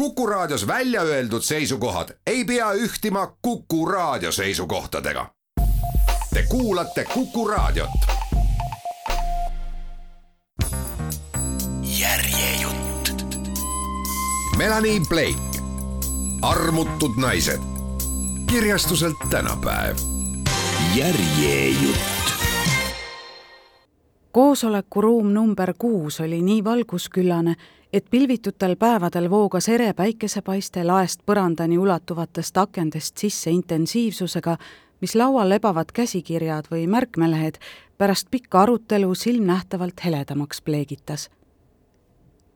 Kuku Raadios välja öeldud seisukohad ei pea ühtima Kuku Raadio seisukohtadega. Te kuulate Kuku Raadiot. järjejutt. Melanie Blake, armutud naised, kirjastuselt tänapäev. järjejutt koosolekuruum number kuus oli nii valgusküllane, et pilvitutel päevadel voogas ere päikesepaiste laest põrandani ulatuvatest akendest sisse intensiivsusega, mis laual lebavad käsikirjad või märkmelehed pärast pikka arutelu silmnähtavalt heledamaks pleegitas.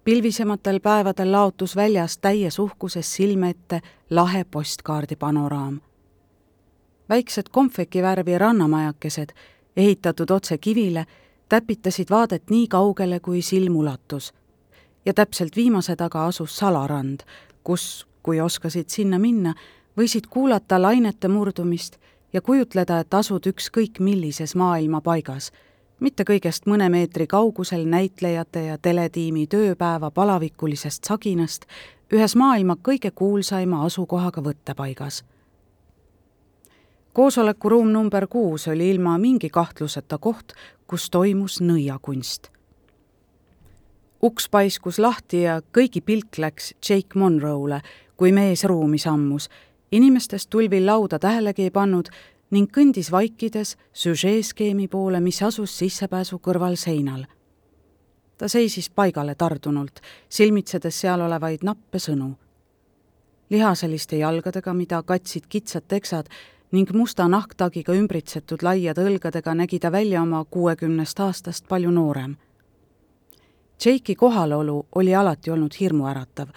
pilvisematel päevadel laotus väljas täies uhkuses silme ette lahe postkaardi panoraam. väiksed komfeki värvi rannamajakesed, ehitatud otse kivile, täpitasid vaadet nii kaugele, kui silm ulatus ja täpselt viimase taga asus salarand, kus, kui oskasid sinna minna, võisid kuulata lainete murdumist ja kujutleda, et asud ükskõik millises maailma paigas, mitte kõigest mõne meetri kaugusel näitlejate ja teletiimi tööpäeva palavikulisest saginast, ühes maailma kõige kuulsaima asukohaga võttepaigas. koosolekuruum number kuus oli ilma mingi kahtluseta koht, kus toimus nõiakunst uks paiskus lahti ja kõigi pilk läks Jake Monroe'le, kui mees ruumi sammus. inimestest tulvil lauda tähelegi ei pannud ning kõndis vaikides süžeeskeemi poole, mis asus sissepääsu kõrval seinal. ta seisis paigale tardunult, silmitsedes seal olevaid nappe sõnu. lihaseliste jalgadega, mida katsid kitsad teksad ning musta nahktagiga ümbritsetud laiade õlgadega nägi ta välja oma kuuekümnest aastast palju noorem Jake'i kohalolu oli alati olnud hirmuäratav,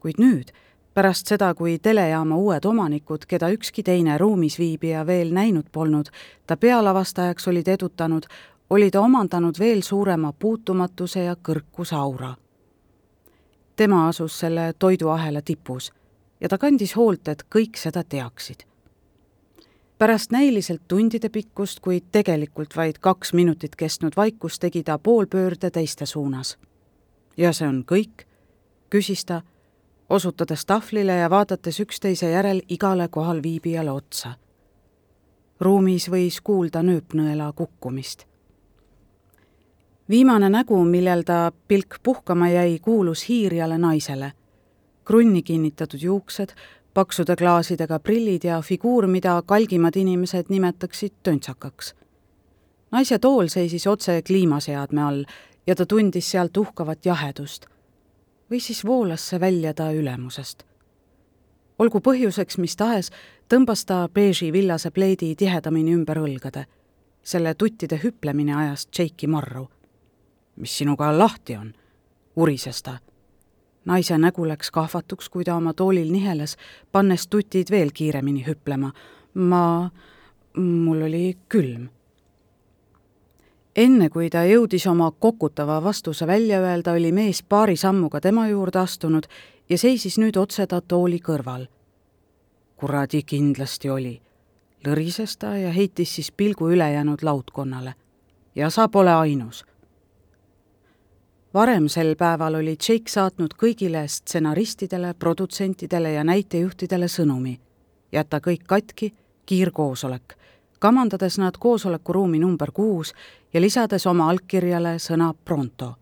kuid nüüd, pärast seda, kui telejaama uued omanikud, keda ükski teine ruumis viibija veel näinud polnud, ta pealavastajaks olid edutanud, oli ta omandanud veel suurema puutumatuse ja kõrkuse aura. tema asus selle toiduahela tipus ja ta kandis hoolt, et kõik seda teaksid pärast näiliselt tundide pikkust, kuid tegelikult vaid kaks minutit kestnud vaikust tegi ta poolpöörde teiste suunas. ja see on kõik? küsis ta, osutades tahvlile ja vaadates üksteise järel igale kohalviibijale otsa. ruumis võis kuulda nööpnõela kukkumist. viimane nägu, millel ta pilk puhkama jäi, kuulus hiirjale naisele. krunni kinnitatud juuksed, paksude klaasidega prillid ja figuur, mida kalgimad inimesed nimetaksid töntsakaks. naise tool seisis otse kliimaseadme all ja ta tundis sealt uhkavat jahedust. või siis voolas see välja ta ülemusest. olgu põhjuseks mis tahes, tõmbas ta beeži villase pleedi tihedamini ümber õlgade. selle tuttide hüplemine ajas Jake'i marru. mis sinuga lahti on? urises ta naise nägu läks kahvatuks, kui ta oma toolil niheles, pannes tutid veel kiiremini hüplema. ma, mul oli külm. enne kui ta jõudis oma kokutava vastuse välja öelda, oli mees paari sammuga tema juurde astunud ja seisis nüüd otse ta tooli kõrval. kuradi kindlasti oli. lõrises ta ja heitis siis pilgu ülejäänud laudkonnale. ja sa pole ainus varem sel päeval oli Jake saatnud kõigile stsenaristidele, produtsentidele ja näitejuhtidele sõnumi. jäta kõik katki, kiirkoosolek, kamandades nad koosolekuruumi number kuus ja lisades oma allkirjale sõna pronto.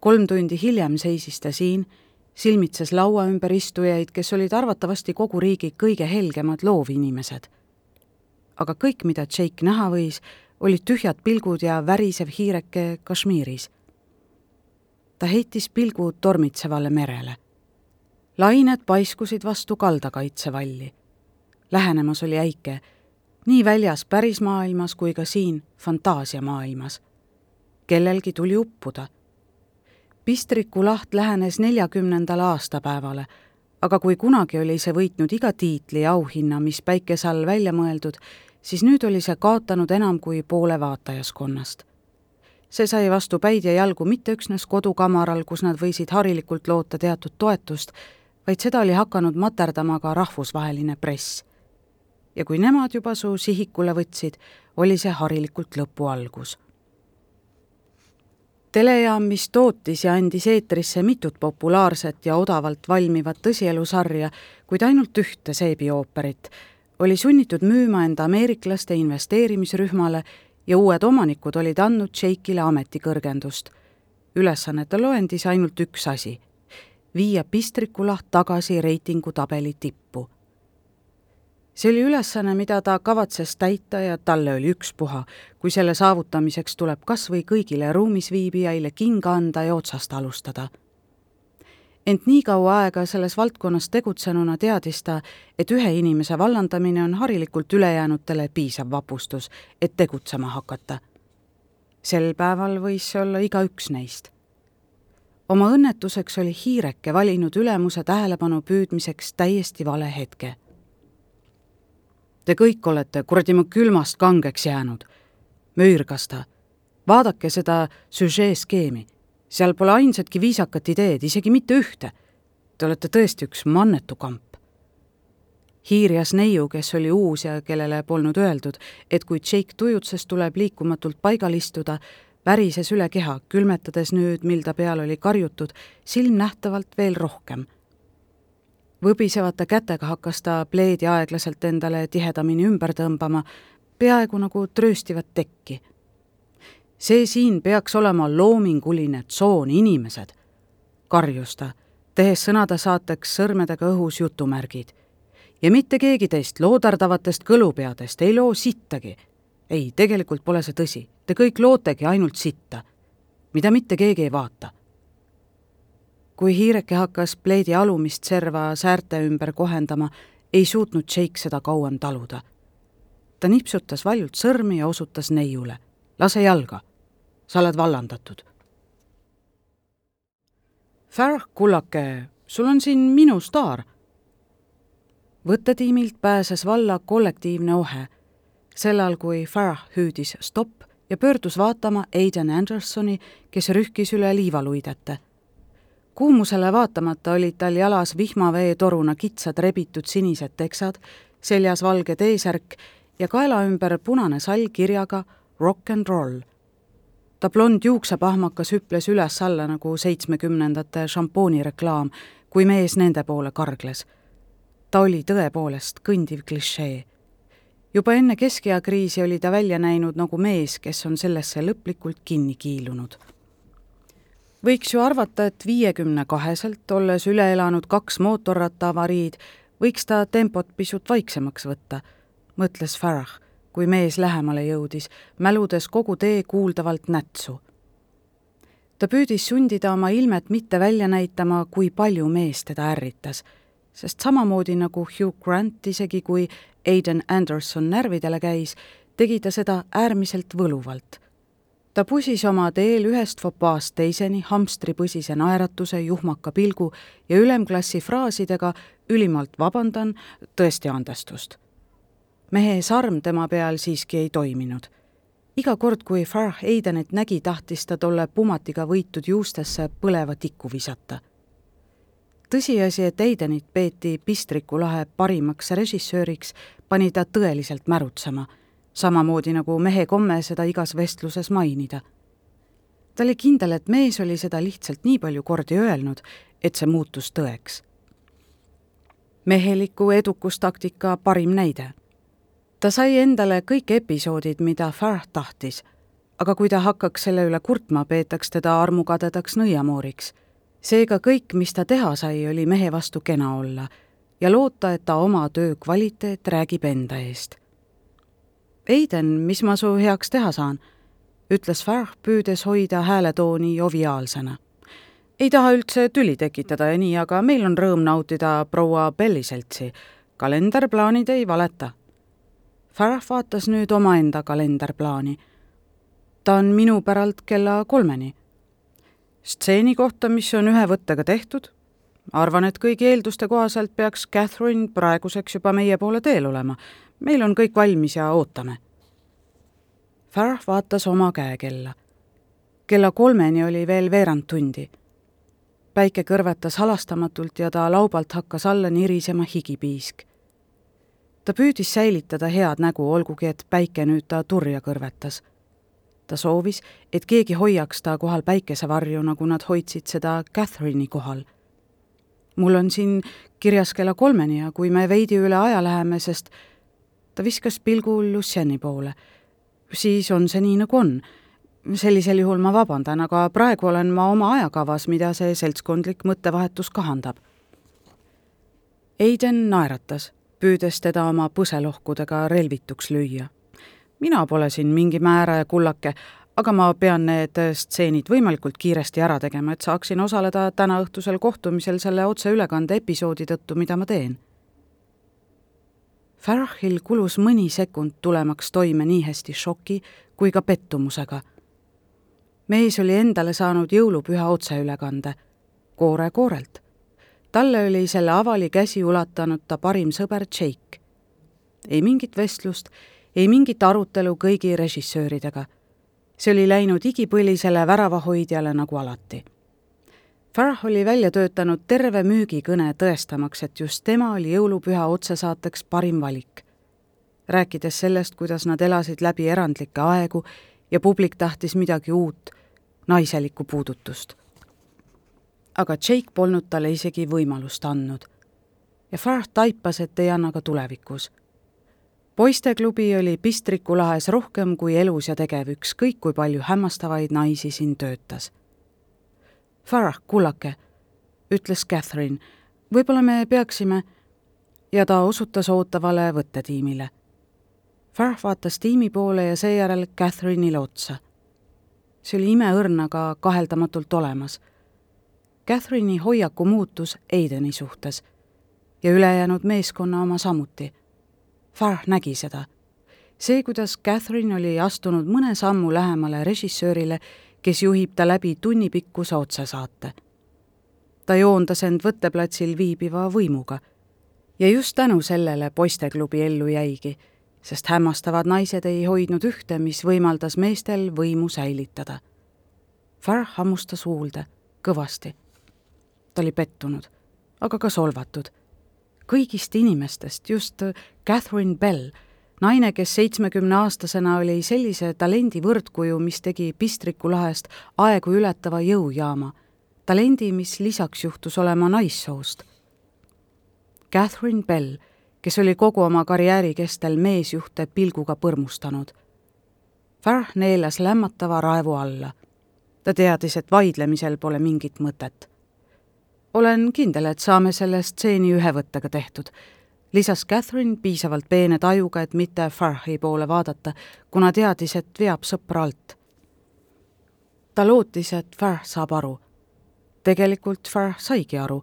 kolm tundi hiljem seisis ta siin, silmitses laua ümber istujaid, kes olid arvatavasti kogu riigi kõige helgemad loovinimesed. aga kõik, mida Jake näha võis, olid tühjad pilgud ja värisev hiireke Kashmiris ta heitis pilgu tormitsevale merele. lained paiskusid vastu kaldakaitsevalli. lähenemas oli äike, nii väljas pärismaailmas kui ka siin fantaasiamaailmas. kellelgi tuli uppuda. pistriku laht lähenes neljakümnendale aastapäevale, aga kui kunagi oli see võitnud iga tiitli ja auhinna, mis päikese all välja mõeldud, siis nüüd oli see kaotanud enam kui poole vaatajaskonnast see sai vastu päid ja jalgu mitte üksnes kodukamaral, kus nad võisid harilikult loota teatud toetust, vaid seda oli hakanud materdama ka rahvusvaheline press. ja kui nemad juba su sihikule võtsid, oli see harilikult lõpu algus. telejaam, mis tootis ja andis eetrisse mitut populaarset ja odavalt valmivat tõsielusarja, kuid ainult ühte seebiooperit, oli sunnitud müüma enda ameeriklaste investeerimisrühmale ja uued omanikud olid andnud Shake'ile ametikõrgendust. ülesannete loendis ainult üks asi, viia Pistrikula tagasi reitingutabeli tippu see oli ülesanne, mida ta kavatses täita ja talle oli ükspuha, kui selle saavutamiseks tuleb kas või kõigile ruumis viibijaile kinga anda ja otsast alustada. Ent nii kaua aega selles valdkonnas tegutsenuna teadis ta, et ühe inimese vallandamine on harilikult ülejäänutele piisav vapustus, et tegutsema hakata. sel päeval võis see olla igaüks neist oma õnnetuseks oli hiireke valinud ülemuse tähelepanu püüdmiseks täiesti vale hetke Te kõik olete kuradi mu külmast kangeks jäänud, möirgas ta. vaadake seda süžee skeemi. Seal pole ainsatki viisakat ideed, isegi mitte ühte. Te olete tõesti üks mannetu kamp. hiirjas neiu, kes oli uus ja kellele polnud öeldud, et kui Jake tujutses, tuleb liikumatult paigal istuda, värises üle keha, külmetades nüüd, mil ta peal oli karjutud, silmnähtavalt veel rohkem võbisevate kätega hakkas ta pleedi aeglaselt endale tihedamini ümber tõmbama, peaaegu nagu trööstivat tekki. See siin peaks olema loominguline tsoon, inimesed, karjus ta, tehes sõnade saateks sõrmedega õhus jutumärgid. ja mitte keegi teist loodardavatest kõlupeadest ei loo sittagi. ei, tegelikult pole see tõsi, te kõik lootegi ainult sitta, mida mitte keegi ei vaata kui hiireke hakkas pleedi alumist serva säärte ümber kohendama, ei suutnud Jake seda kauem taluda. ta nipsutas valjult sõrmi ja osutas neiule. Lase jalga, sa oled vallandatud. Farah, kullake, sul on siin minu staar. võttetiimilt pääses valla kollektiivne ohe, sellal kui Farah hüüdis stopp ja pöördus vaatama Aiden Andersoni, kes rühkis üle liivaluidete kuumusele vaatamata olid tal jalas vihmaveetoruna kitsad rebitud sinised teksad, seljas valge T-särk ja kaela ümber punane sall kirjaga Rock and roll. ta blond juuksepahmakas hüples üles-alla nagu seitsmekümnendate šampoonireklaam, kui mees nende poole kargles. ta oli tõepoolest kõndiv klišee. juba enne keskeakriisi oli ta välja näinud nagu mees, kes on sellesse lõplikult kinni kiilunud võiks ju arvata, et viiekümne kaheselt, olles üle elanud kaks mootorrattaavariid, võiks ta tempot pisut vaiksemaks võtta, mõtles Farah, kui mees lähemale jõudis, mäludes kogu tee kuuldavalt nätsu. ta püüdis sundida oma ilmet mitte välja näitama, kui palju mees teda ärritas, sest samamoodi nagu Hugh Grant, isegi kui Aiden Anderson närvidele käis, tegi ta seda äärmiselt võluvalt ta pusis oma teel ühest fopaast teiseni hamstripõsise naeratuse, juhmaka pilgu ja ülemklassi fraasidega ülimalt vabandan, tõesti andestust. Mehe sarm tema peal siiski ei toiminud. iga kord, kui Farh Aidenit nägi, tahtis ta tolle pumatiga võitud juustesse põleva tikku visata. tõsiasi, et Aidenit peeti Pistriku lahe parimaks režissööriks, pani ta tõeliselt märutsema samamoodi nagu mehe komme seda igas vestluses mainida. ta oli kindel, et mees oli seda lihtsalt nii palju kordi öelnud, et see muutus tõeks. meheliku edukustaktika parim näide. Ta sai endale kõik episoodid, mida Farh tahtis, aga kui ta hakkaks selle üle kurtma, peetaks teda armukadedaks nõiamooriks. seega kõik, mis ta teha sai, oli mehe vastu kena olla ja loota, et ta oma töö kvaliteet räägib enda eest Eiden, mis ma su heaks teha saan? ütles Farh, püüdes hoida hääletooni joviaalsena. ei taha üldse tüli tekitada ja nii, aga meil on rõõm nautida proua Belli seltsi. kalenderplaanid ei valeta. Farh vaatas nüüd omaenda kalenderplaani. ta on minu päralt kella kolmeni. stseeni kohta, mis on ühe võttega tehtud, arvan, et kõigi eelduste kohaselt peaks Catherine praeguseks juba meie poole teel olema meil on kõik valmis ja ootame. Farah vaatas oma käekella. kella kolmeni oli veel veerand tundi. päike kõrvetas halastamatult ja ta laubalt hakkas alla nirisema higipiisk. Ta püüdis säilitada head nägu, olgugi et päike nüüd ta turja kõrvetas. ta soovis, et keegi hoiaks ta kohal päikesevarju, nagu nad hoidsid seda Catherine'i kohal. mul on siin kirjas kella kolmeni ja kui me veidi üle aja läheme, sest ta viskas pilgu Luciani poole, siis on see nii, nagu on. sellisel juhul ma vabandan, aga praegu olen ma oma ajakavas, mida see seltskondlik mõttevahetus kahandab. Aiden naeratas, püüdes teda oma põselohkudega relvituks lüüa mina pole siin mingi määraja kullake, aga ma pean need stseenid võimalikult kiiresti ära tegema, et saaksin osaleda tänaõhtusel kohtumisel selle otseülekande episoodi tõttu, mida ma teen. Farahil kulus mõni sekund tulemaks toime nii hästi šoki kui ka pettumusega. mees oli endale saanud jõulupüha otseülekande, koore koorelt. Talle oli selle avali käsi ulatanud ta parim sõber Jake. ei mingit vestlust ei mingit arutelu kõigi režissööridega. see oli läinud igipõlisele väravahoidjale nagu alati. Farah oli välja töötanud terve müügikõne tõestamaks, et just tema oli jõulupüha otsesaateks parim valik. rääkides sellest, kuidas nad elasid läbi erandlikke aegu ja publik tahtis midagi uut, naiselikku puudutust. Aga Jake polnud talle isegi võimalust andnud. ja Farah taipas, et ei anna ka tulevikus poisteklubi oli Pistriku lahes rohkem kui elus ja tegev, ükskõik kui palju hämmastavaid naisi siin töötas. Farah, kullake, ütles Catherine, võib-olla me peaksime ja ta osutas ootavale võttetiimile. Farah vaatas tiimi poole ja seejärel Catherine'ile otsa. see oli imeõrn, aga kaheldamatult olemas. Catherine'i hoiaku muutus Aideni suhtes ja ülejäänud meeskonna oma samuti Farh nägi seda. see, kuidas Catherine oli astunud mõne sammu lähemale režissöörile, kes juhib ta läbi tunnipikkuse otsesaate. ta joondas end võtteplatsil viibiva võimuga. ja just tänu sellele poisteklubi ellu jäigi, sest hämmastavad naised ei hoidnud ühte, mis võimaldas meestel võimu säilitada. Farh hammustas huulde, kõvasti. Ta oli pettunud, aga ka solvatud kõigist inimestest just Catherine Bell, naine, kes seitsmekümneaastasena oli sellise talendi võrdkuju, mis tegi Pistriku lahest aegu ületava jõujaama. talendi, mis lisaks juhtus olema naissoost. Catherine Bell, kes oli kogu oma karjääri kestel meesjuhte pilguga põrmustanud. Farh neelas lämmatava raevu alla. ta teadis, et vaidlemisel pole mingit mõtet olen kindel, et saame selle stseeni ühe võttega tehtud, lisas Catherine piisavalt peene tajuga, et mitte Farhi poole vaadata, kuna teadis, et veab sõpra alt. ta lootis, et Farh saab aru. tegelikult Farh saigi aru,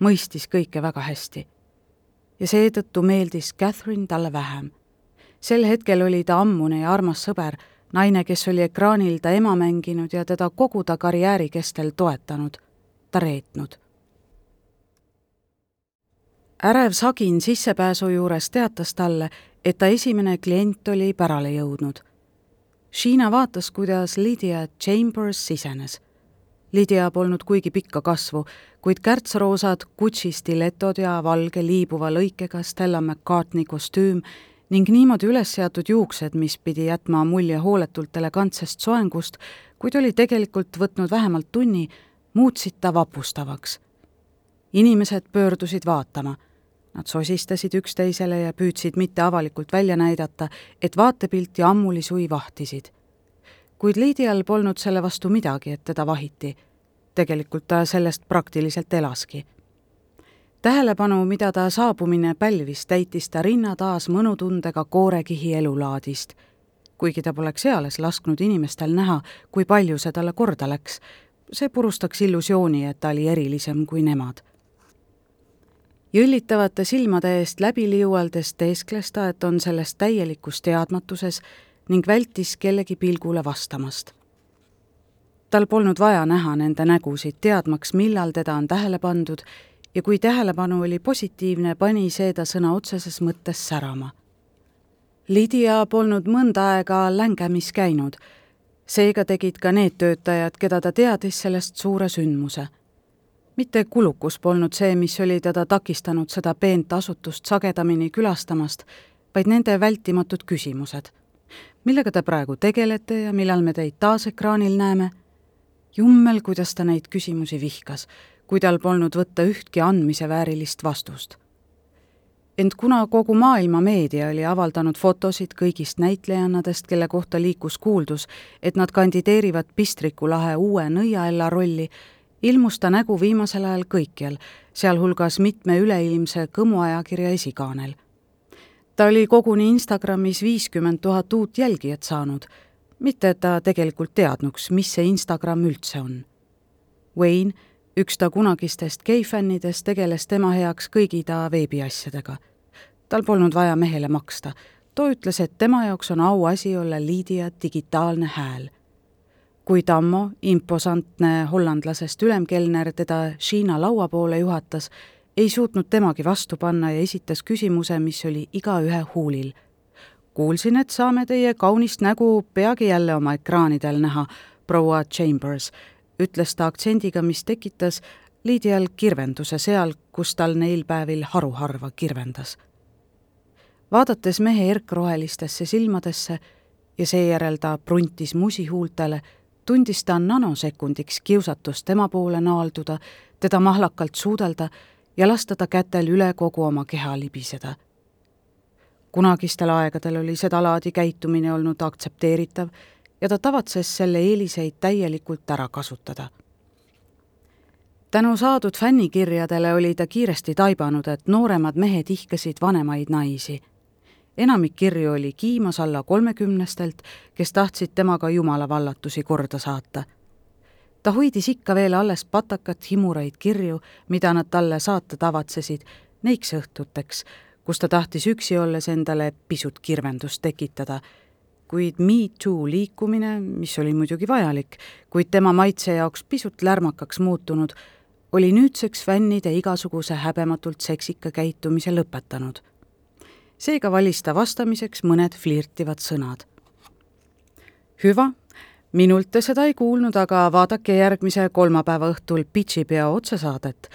mõistis kõike väga hästi. ja seetõttu meeldis Catherine talle vähem. sel hetkel oli ta ammune ja armas sõber, naine, kes oli ekraanil ta ema mänginud ja teda kogu ta karjääri kestel toetanud, ta reetnud ärev sagin sissepääsu juures teatas talle, et ta esimene klient oli pärale jõudnud. Sheena vaatas, kuidas Lydia Chambers sisenes. Lydia polnud kuigi pikka kasvu, kuid kärtsroosad Gucci stiletod ja valge liibuva lõikega Stella McCartney kostüüm ning niimoodi üles seatud juuksed, mis pidi jätma mulje hooletult elegantsest soengust, kuid oli tegelikult võtnud vähemalt tunni, muutsid ta vapustavaks. inimesed pöördusid vaatama Nad sosistasid üksteisele ja püüdsid mitte avalikult välja näidata, et vaatepilti ammuli sui vahtisid. kuid Lydial polnud selle vastu midagi, et teda vahiti. tegelikult ta sellest praktiliselt elaski. tähelepanu, mida ta saabumine pälvis, täitis ta rinna taas mõnutundega koorekihi elulaadist. kuigi ta poleks eales lasknud inimestel näha, kui palju see talle korda läks, see purustaks illusiooni, et ta oli erilisem kui nemad jõllitavate silmade eest läbi liualdes teeskles ta, et on selles täielikus teadmatuses ning vältis kellegi pilgule vastamast. tal polnud vaja näha nende nägusid, teadmaks, millal teda on tähele pandud ja kui tähelepanu oli positiivne, pani see ta sõna otseses mõttes särama. Lydia polnud mõnda aega längemis käinud, seega tegid ka need töötajad, keda ta teadis sellest suure sündmuse mitte kulukus polnud see, mis oli teda takistanud seda peent asutust sagedamini külastamast, vaid nende vältimatud küsimused. millega te praegu tegelete ja millal me teid taas ekraanil näeme? jummel, kuidas ta neid küsimusi vihkas, kui tal polnud võtta ühtki andmise väärilist vastust. ent kuna kogu maailma meedia oli avaldanud fotosid kõigist näitlejannadest, kelle kohta liikus kuuldus, et nad kandideerivad Pistriku lahe uue nõiaella rolli, ilmus ta nägu viimasel ajal kõikjal, sealhulgas mitme üleilmse kõmuajakirja esikaanel. ta oli koguni Instagramis viiskümmend tuhat uut jälgijat saanud, mitte et ta tegelikult teadnuks, mis see Instagram üldse on. Wayne, üks ta kunagistest geifännidest, tegeles tema heaks kõigi ta veebiasjadega. tal polnud vaja mehele maksta, too ütles, et tema jaoks on auasi olla Lydia digitaalne hääl kui Tammo, imposantne hollandlasest ülemkelner, teda Hiina laua poole juhatas, ei suutnud temagi vastu panna ja esitas küsimuse, mis oli igaühe huulil. kuulsin, et saame teie kaunist nägu peagi jälle oma ekraanidel näha, proua Chambers, ütles ta aktsendiga, mis tekitas Lydial kirvenduse seal, kus tal neil päevil haruharva kirvendas. vaadates mehe erkrohelistesse silmadesse ja seejärel ta pruntis musihuultele, tundis ta nanosekundiks kiusatust tema poole naalduda, teda mahlakalt suudelda ja lasta ta kätel üle kogu oma keha libiseda. kunagistel aegadel oli sedalaadi käitumine olnud aktsepteeritav ja ta tavatses selle eeliseid täielikult ära kasutada. tänu saadud fännikirjadele oli ta kiiresti taibanud, et nooremad mehed ihkasid vanemaid naisi enamik kirju oli kiimas alla kolmekümnestelt, kes tahtsid temaga jumalavallatusi korda saata. ta hoidis ikka veel alles patakat himuraid kirju, mida nad talle saata tavatsesid, neiks õhtuteks, kus ta tahtis üksi olles endale pisut kirvendust tekitada. kuid Me Too liikumine, mis oli muidugi vajalik, kuid tema maitse jaoks pisut lärmakaks muutunud, oli nüüdseks fännide igasuguse häbematult seksika käitumise lõpetanud seega valis ta vastamiseks mõned flirtivad sõnad. hüva, minult te seda ei kuulnud, aga vaadake järgmise kolmapäeva õhtul Pitchi peo otsesaadet.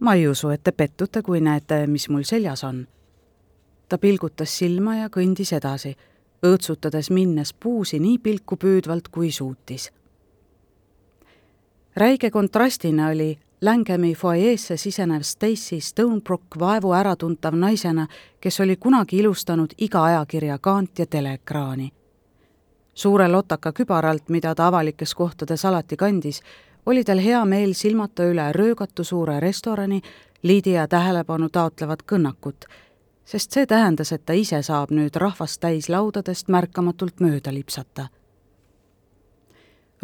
ma ei usu, et te pettute, kui näete, mis mul seljas on. ta pilgutas silma ja kõndis edasi, õõtsutades minnes puusi nii pilku püüdvalt, kui suutis. räige kontrastina oli Langemi fuajeesse sisenev Stacy Stonebrook vaevu äratuntav naisena, kes oli kunagi ilustanud iga ajakirja kaant ja teleekraani. suure lotaka kübaralt, mida ta avalikes kohtades alati kandis, oli tal hea meel silmata üle röögatu suure restorani Lydia tähelepanu taotlevat kõnnakut, sest see tähendas, et ta ise saab nüüd rahvast täis laudadest märkamatult mööda lipsata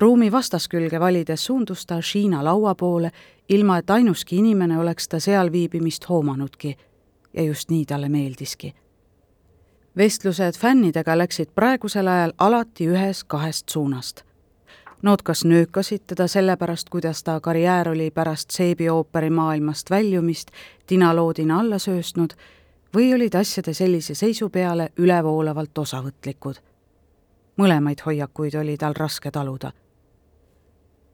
ruumi vastaskülge valides suundus ta Hiina laua poole, ilma et ainuski inimene oleks ta seal viibimist hoomanudki. ja just nii talle meeldiski. vestlused fännidega läksid praegusel ajal alati ühest-kahest suunast. Nood kas nöökasid teda sellepärast, kuidas ta karjäär oli pärast Seebi ooperi maailmast väljumist dinaloodina alla sööstnud, või olid asjade sellise seisu peale ülevoolavalt osavõtlikud mõlemaid hoiakuid oli tal raske taluda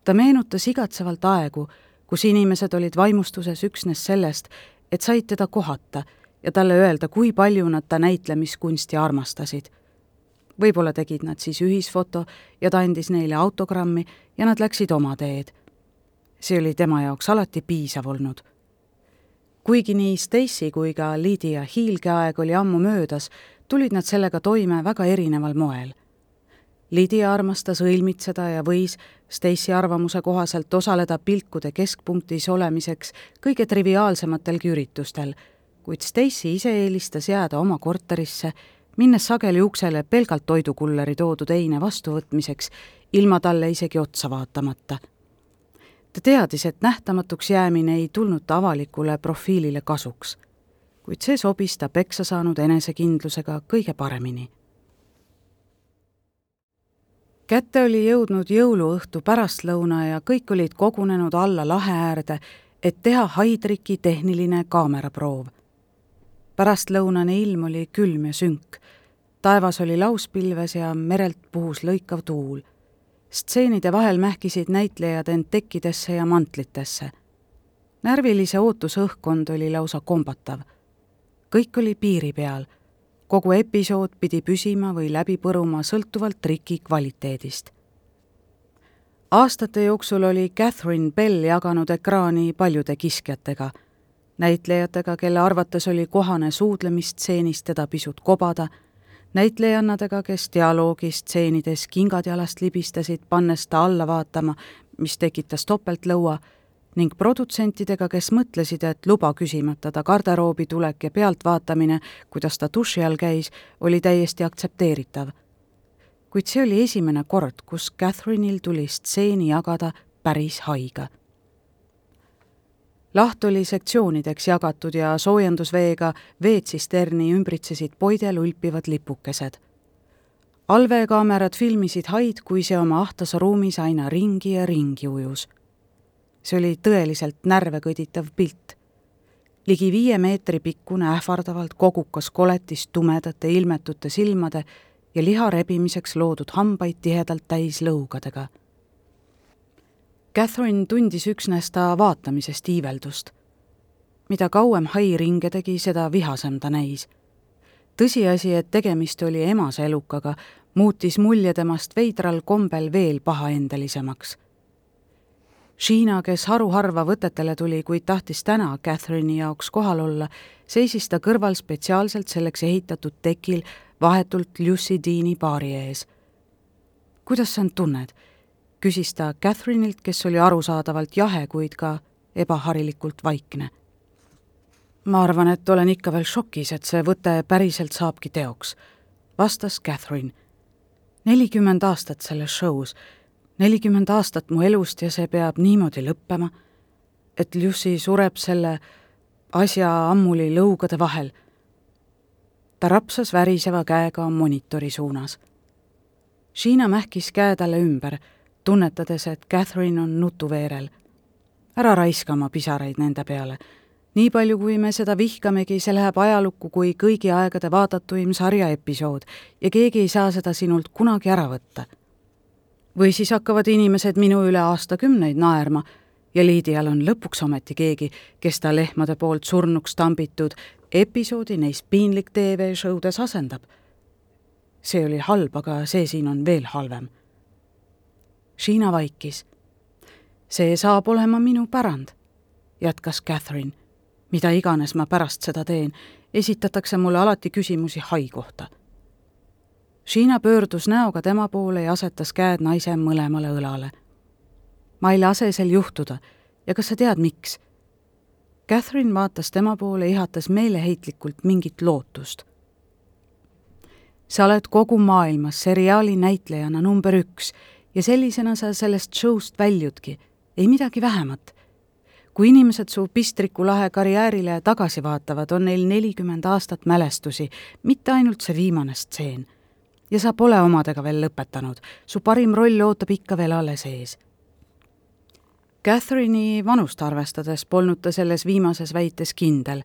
ta meenutas igatsevalt aegu, kus inimesed olid vaimustuses üksnes sellest, et said teda kohata ja talle öelda, kui palju nad ta näitlemiskunsti armastasid. võib-olla tegid nad siis ühisfoto ja ta andis neile autogrammi ja nad läksid oma teed. see oli tema jaoks alati piisav olnud. kuigi nii Stacy kui ka Lydia hiilgeaeg oli ammu möödas, tulid nad sellega toime väga erineval moel Lydia armastas õilmitseda ja võis Stacy arvamuse kohaselt osaleda pilkude keskpunktis olemiseks kõige triviaalsematelgi üritustel, kuid Stacy ise eelistas jääda oma korterisse, minnes sageli uksele pelgalt toidukulleri toodud eine vastuvõtmiseks, ilma talle isegi otsa vaatamata. ta teadis, et nähtamatuks jäämine ei tulnud ta avalikule profiilile kasuks, kuid see sobis ta peksa saanud enesekindlusega kõige paremini kätte oli jõudnud jõuluõhtu pärastlõuna ja kõik olid kogunenud alla lahe äärde, et teha Heidricki tehniline kaameraproov. pärastlõunane ilm oli külm ja sünk. taevas oli lauspilves ja merelt puhus lõikav tuul. stseenide vahel mähkisid näitlejad end tekkidesse ja mantlitesse. närvilise ootuse õhkkond oli lausa kombatav. kõik oli piiri peal kogu episood pidi püsima või läbi põruma sõltuvalt triki kvaliteedist. aastate jooksul oli Catherine Bell jaganud ekraani paljude kiskjatega, näitlejatega, kelle arvates oli kohane suudlemisstseenis teda pisut kobada, näitlejannadega, kes dialoogistseenides kingad jalast libistasid, pannes ta alla vaatama, mis tekitas topeltlõua ning produtsentidega, kes mõtlesid, et luba küsimata ta garderoobi tulek ja pealtvaatamine, kuidas ta duši all käis, oli täiesti aktsepteeritav. kuid see oli esimene kord, kus Catherine'il tuli stseeni jagada päris haige. laht oli sektsioonideks jagatud ja soojendusveega veetsisterni ümbritsesid poidel ulpivad lipukesed allveekaamerad filmisid haid, kui see oma ahtas ruumis aina ringi ja ringi ujus see oli tõeliselt närve kõditav pilt. ligi viie meetri pikkune ähvardavalt kogukas koletis tumedate ilmetute silmade ja liha rebimiseks loodud hambaid tihedalt täis lõugadega. Catherine tundis üksnes ta vaatamisest iiveldust. mida kauem hai ringe tegi, seda vihasem ta näis. tõsiasi, et tegemist oli emase elukaga, muutis mulje temast veidral kombel veel pahaendelisemaks Sheena, kes haruharva võtetele tuli, kuid tahtis täna Catherine'i jaoks kohal olla, seisis ta kõrval spetsiaalselt selleks ehitatud tekil vahetult Lucy Deani baari ees. kuidas sa end tunned? küsis ta Catherine'ilt, kes oli arusaadavalt jahe, kuid ka ebaharilikult vaikne. ma arvan, et olen ikka veel šokis, et see võte päriselt saabki teoks, vastas Catherine. nelikümmend aastat selles show's nelikümmend aastat mu elust ja see peab niimoodi lõppema, et Lucy sureb selle asja ammuli lõugade vahel. ta rapsas väriseva käega monitori suunas. Sheena mähkis käe talle ümber, tunnetades, et Catherine on nutuveerel. ära raiska oma pisaraid nende peale. nii palju, kui me seda vihkamegi, see läheb ajalukku kui kõigi aegade vaadatuim sarjaepisood ja keegi ei saa seda sinult kunagi ära võtta või siis hakkavad inimesed minu üle aastakümneid naerma ja liidijal on lõpuks ometi keegi, kes ta lehmade poolt surnuks tambitud episoodi neis piinlik tv-showdes asendab. see oli halb, aga see siin on veel halvem. Sheena vaikis. see saab olema minu pärand, jätkas Catherine. mida iganes ma pärast seda teen, esitatakse mulle alati küsimusi hai kohta Sheena pöördus näoga tema poole ja asetas käed naise mõlemale õlale. ma ei lase sel juhtuda ja kas sa tead, miks? Catherine vaatas tema poole, ihatas meeleheitlikult mingit lootust. sa oled kogu maailmas seriaali näitlejana number üks ja sellisena sa sellest show'st väljudki, ei midagi vähemat. kui inimesed su pistriku lahe karjäärile tagasi vaatavad, on neil nelikümmend aastat mälestusi, mitte ainult see viimane stseen ja sa pole omadega veel lõpetanud, su parim roll ootab ikka veel alles ees. Catherine'i vanust arvestades polnud ta selles viimases väites kindel,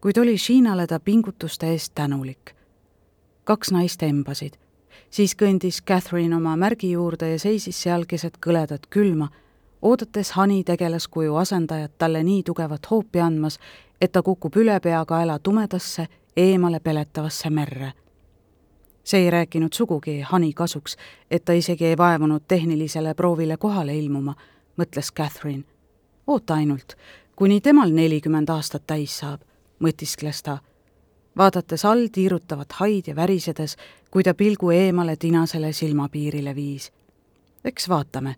kuid oli Sheenale ta pingutuste eest tänulik. kaks naist embasid, siis kõndis Catherine oma märgi juurde ja seisis seal keset kõledat külma, oodates Hani tegelaskuju asendajat talle nii tugevat hoopi andmas, et ta kukub ülepeakaela tumedasse, eemale peletavasse merre see ei rääkinud sugugi Hani kasuks, et ta isegi ei vaevunud tehnilisele proovile kohale ilmuma, mõtles Catherine. oota ainult, kuni temal nelikümmend aastat täis saab, mõtiskles ta, vaadates all tiirutavat haid ja värisedes, kui ta pilgu eemale tinasele silmapiirile viis. eks vaatame,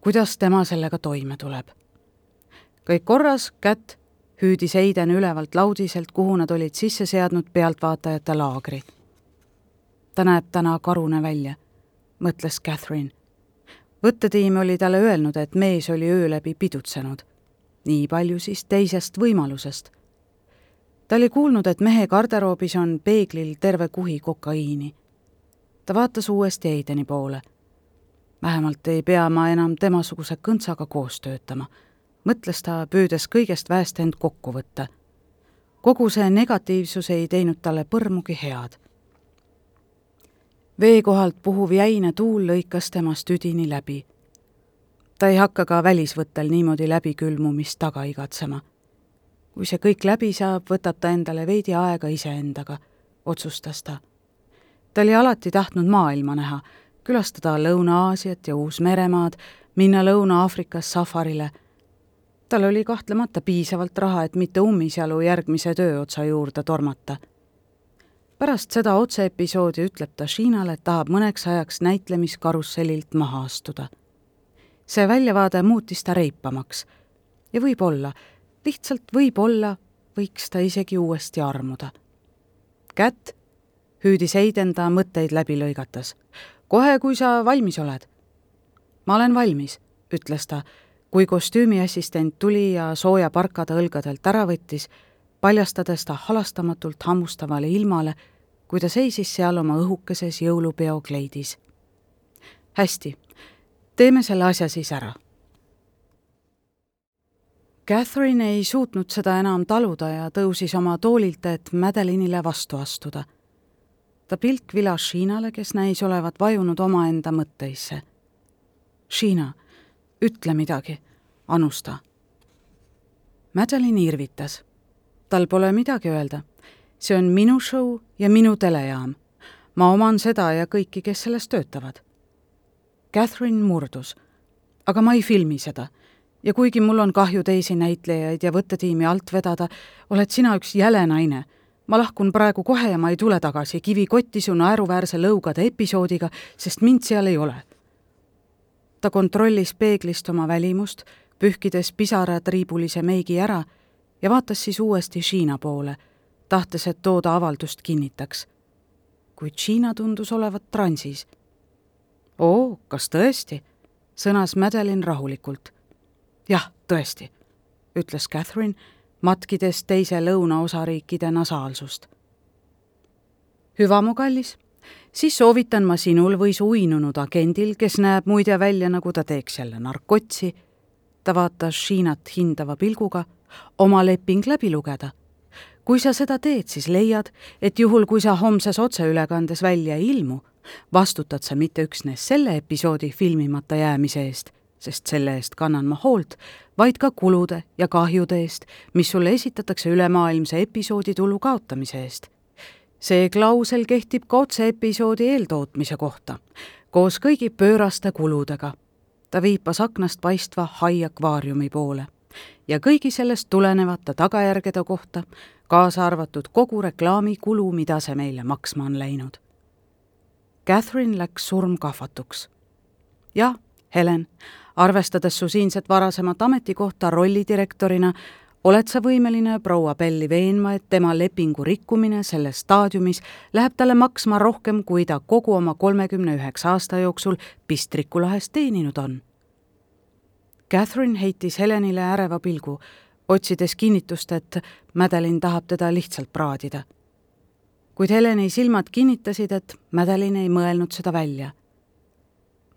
kuidas tema sellega toime tuleb. kõik korras, kätt, hüüdis Heiden ülevalt laudiselt, kuhu nad olid sisse seadnud pealtvaatajate laagri ta näeb täna karune välja, mõtles Catherine. võttetiim oli talle öelnud, et mees oli öö läbi pidutsenud. nii palju siis teisest võimalusest. ta oli kuulnud, et mehe garderoobis on peeglil terve kuhi kokaiini. ta vaatas uuesti Heideni poole. vähemalt ei pea ma enam temasuguse kõntsaga koos töötama, mõtles ta, püüdes kõigest väest end kokku võtta kogu see negatiivsus ei teinud talle põrmugi head vee kohalt puhuv jäine tuul lõikas temast üdini läbi. ta ei hakka ka välisvõttel niimoodi läbikülmumist taga igatsema. kui see kõik läbi saab, võtab ta endale veidi aega iseendaga, otsustas ta. ta oli alati tahtnud maailma näha, külastada Lõuna-Aasiat ja Uus-Meremaad, minna Lõuna-Aafrikas safarile. tal oli kahtlemata piisavalt raha, et mitte ummisjalu järgmise tööotsa juurde tormata. Pärast seda otseepisoodi ütleb ta Shiinale, et tahab mõneks ajaks näitlemiskarusselilt maha astuda. see väljavaade muutis ta reipamaks ja võib-olla, lihtsalt võib-olla võiks ta isegi uuesti armuda. kätt, hüüdis Heiden ta mõtteid läbi lõigates. kohe, kui sa valmis oled. ma olen valmis, ütles ta, kui kostüümiassistent tuli ja sooja parka ta õlgadelt ära võttis, paljastades ta halastamatult hammustavale ilmale, kui ta seisis seal oma õhukeses jõulupeo kleidis. hästi, teeme selle asja siis ära Catherine ei suutnud seda enam taluda ja tõusis oma toolilt, et Madelinile vastu astuda. ta pilk vilas Shiinale, kes näis olevat vajunud omaenda mõtteisse. Shiina, ütle midagi, anus ta. Madeline irvitas. tal pole midagi öelda. See on minu show ja minu telejaam. ma oman seda ja kõiki, kes selles töötavad. Catherine murdus. aga ma ei filmi seda ja kuigi mul on kahju teisi näitlejaid ja võttetiimi alt vedada, oled sina üks jäle naine. ma lahkun praegu kohe ja ma ei tule tagasi kivikotti su naeruväärse lõugade episoodiga, sest mind seal ei ole. ta kontrollis peeglist oma välimust, pühkides pisaratriibulise meigi ära ja vaatas siis uuesti Shiina poole, tahtes, et too ta avaldust kinnitaks. kuid Shiina tundus olevat transis. oo, kas tõesti? sõnas Madeline rahulikult jah, tõesti, ütles Catherine, matkides teise lõunaosariikide nasaalsust. hüva, mu kallis, siis soovitan ma sinul või su uinunud agendil, kes näeb muide välja, nagu ta teeks jälle narkotsi, ta vaatas Shiinat hindava pilguga, oma leping läbi lugeda. Kui sa seda teed, siis leiad, et juhul, kui sa homses otseülekandes välja ei ilmu, vastutad sa mitte üksnes selle episoodi filmimata jäämise eest sest selle eest kannan ma hoolt, vaid ka kulude ja kahjude eest, mis sulle esitatakse ülemaailmse episoodi tulu kaotamise eest. see klausel kehtib ka otse-episoodi eeltootmise kohta, koos kõigi pööraste kuludega. ta viipas aknast paistva hai akvaariumi poole ja kõigi sellest tulenevate tagajärgede kohta, kaasa arvatud kogu reklaamikulu, mida see meile maksma on läinud. Catherine läks surmkahvatuks. jah, Helen, arvestades su siinset varasemat ametikohta rollidirektorina, oled sa võimeline proua Belli veenma, et tema lepingu rikkumine selles staadiumis läheb talle maksma rohkem, kui ta kogu oma kolmekümne üheksa aasta jooksul Pistriku lahes teeninud on? Catherine heitis Helenile äreva pilgu, otsides kinnitust, et Madeline tahab teda lihtsalt praadida. kuid Heleni silmad kinnitasid, et Madeline ei mõelnud seda välja.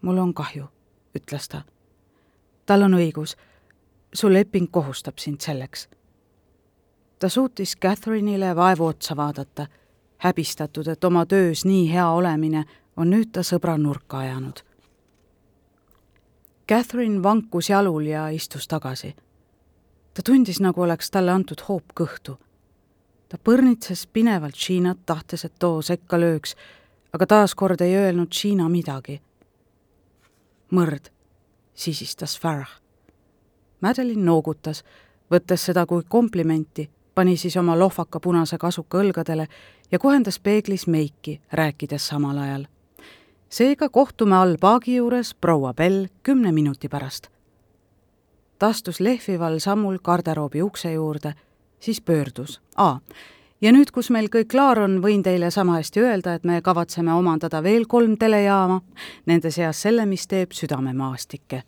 mul on kahju, ütles ta tal on õigus. su leping kohustab sind selleks. ta suutis Catherine'ile vaevu otsa vaadata, häbistatud, et oma töös nii hea olemine on nüüd ta sõbra nurka ajanud. Catherine vankus jalul ja istus tagasi. Ta tundis, nagu oleks talle antud hoop kõhtu. ta põrnitses pinevalt Shiinat, tahtes, et too sekka lööks, aga taaskord ei öelnud Shiina midagi. mõrd sisistas Farah. Madeline noogutas, võttes seda kui komplimenti, pani siis oma lohvaka punase kasuka õlgadele ja kohendas peeglis meiki, rääkides samal ajal. seega kohtume all paagi juures, proua Bell, kümne minuti pärast. Ta astus lehvival sammul garderoobi ukse juurde, siis pöördus. aa, ja nüüd, kus meil kõik klaar on, võin teile sama hästi öelda, et me kavatseme omandada veel kolm telejaama, nende seas selle, mis teeb südamemaastikke.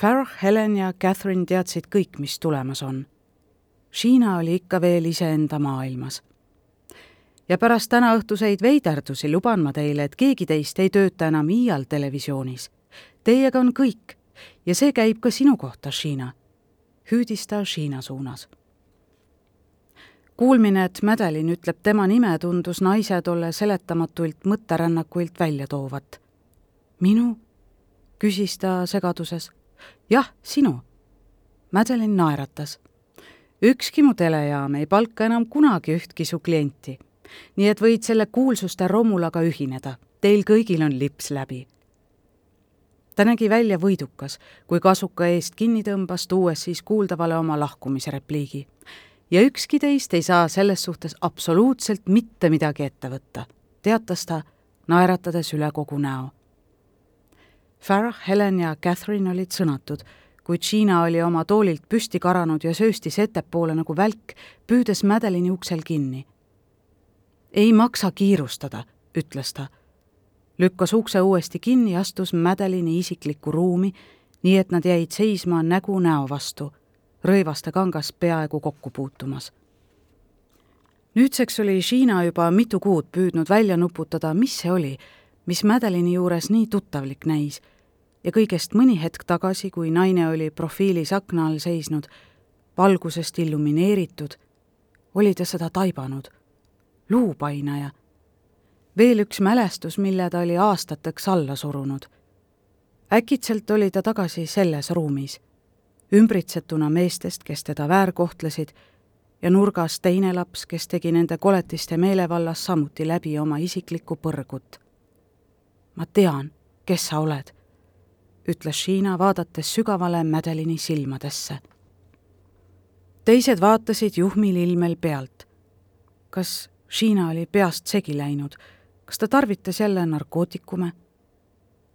Farrah, Helen ja Catherine teadsid kõik, mis tulemas on. Sheena oli ikka veel iseenda maailmas. ja pärast tänaõhtuseid veiderdusi luban ma teile, et keegi teist ei tööta enam iial televisioonis. Teiega on kõik ja see käib ka sinu kohta, Sheena, hüüdis ta Sheena suunas kuulmine, et Madeline ütleb tema nime, tundus naise tolle seletamatuilt mõtterännakuilt välja toovat. minu? küsis ta segaduses. jah, sinu. Madeline naeratas. ükski mu telejaam ei palka enam kunagi ühtki su klienti. nii et võid selle kuulsuste romulaga ühineda, teil kõigil on lips läbi. Ta nägi välja võidukas, kui kasuka eest kinni tõmbas, tuues siis kuuldavale oma lahkumisrepliigi. ja ükski teist ei saa selles suhtes absoluutselt mitte midagi ette võtta, teatas ta, naeratades üle kogu näo. Farah, Helen ja Catherine olid sõnatud kuid Gina oli oma toolilt püsti karanud ja sööstis ettepoole nagu välk, püüdes Madelini uksel kinni. ei maksa kiirustada, ütles ta. Lükkas ukse uuesti kinni astus Madelini isiklikku ruumi, nii et nad jäid seisma nägu näo vastu, rõivaste kangas peaaegu kokku puutumas nüüdseks oli Gina juba mitu kuud püüdnud välja nuputada, mis see oli, mis Madelini juures nii tuttavlik näis ja kõigest mõni hetk tagasi, kui naine oli profiilis akna all seisnud, valgusest illumineeritud, oli ta seda taibanud. luupainaja. Veel üks mälestus, mille ta oli aastateks alla surunud. äkitselt oli ta tagasi selles ruumis, ümbritsetuna meestest, kes teda väärkohtlesid, ja nurgas teine laps, kes tegi nende koletiste meelevallas samuti läbi oma isiklikku põrgut. ma tean, kes sa oled ütles Shiina, vaadates sügavale Madelini silmadesse. teised vaatasid juhmil ilmel pealt. kas Shiina oli peast segi läinud, kas ta tarvitas jälle narkootikume?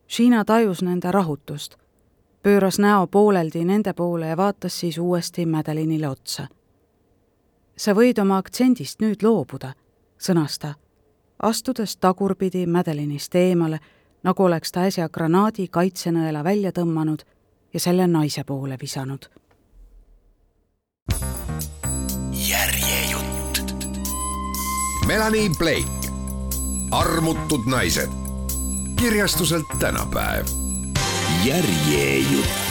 Shiina tajus nende rahutust, pööras näo pooleldi nende poole ja vaatas siis uuesti Madelinile otsa. sa võid oma aktsendist nüüd loobuda, sõnas ta, astudes tagurpidi Madelinist eemale nagu oleks ta äsja granaadi kaitsenõela välja tõmmanud ja selle naise poole visanud. järjejutt. Melanie Blake, armutud naised, kirjastuselt tänapäev. järjejutt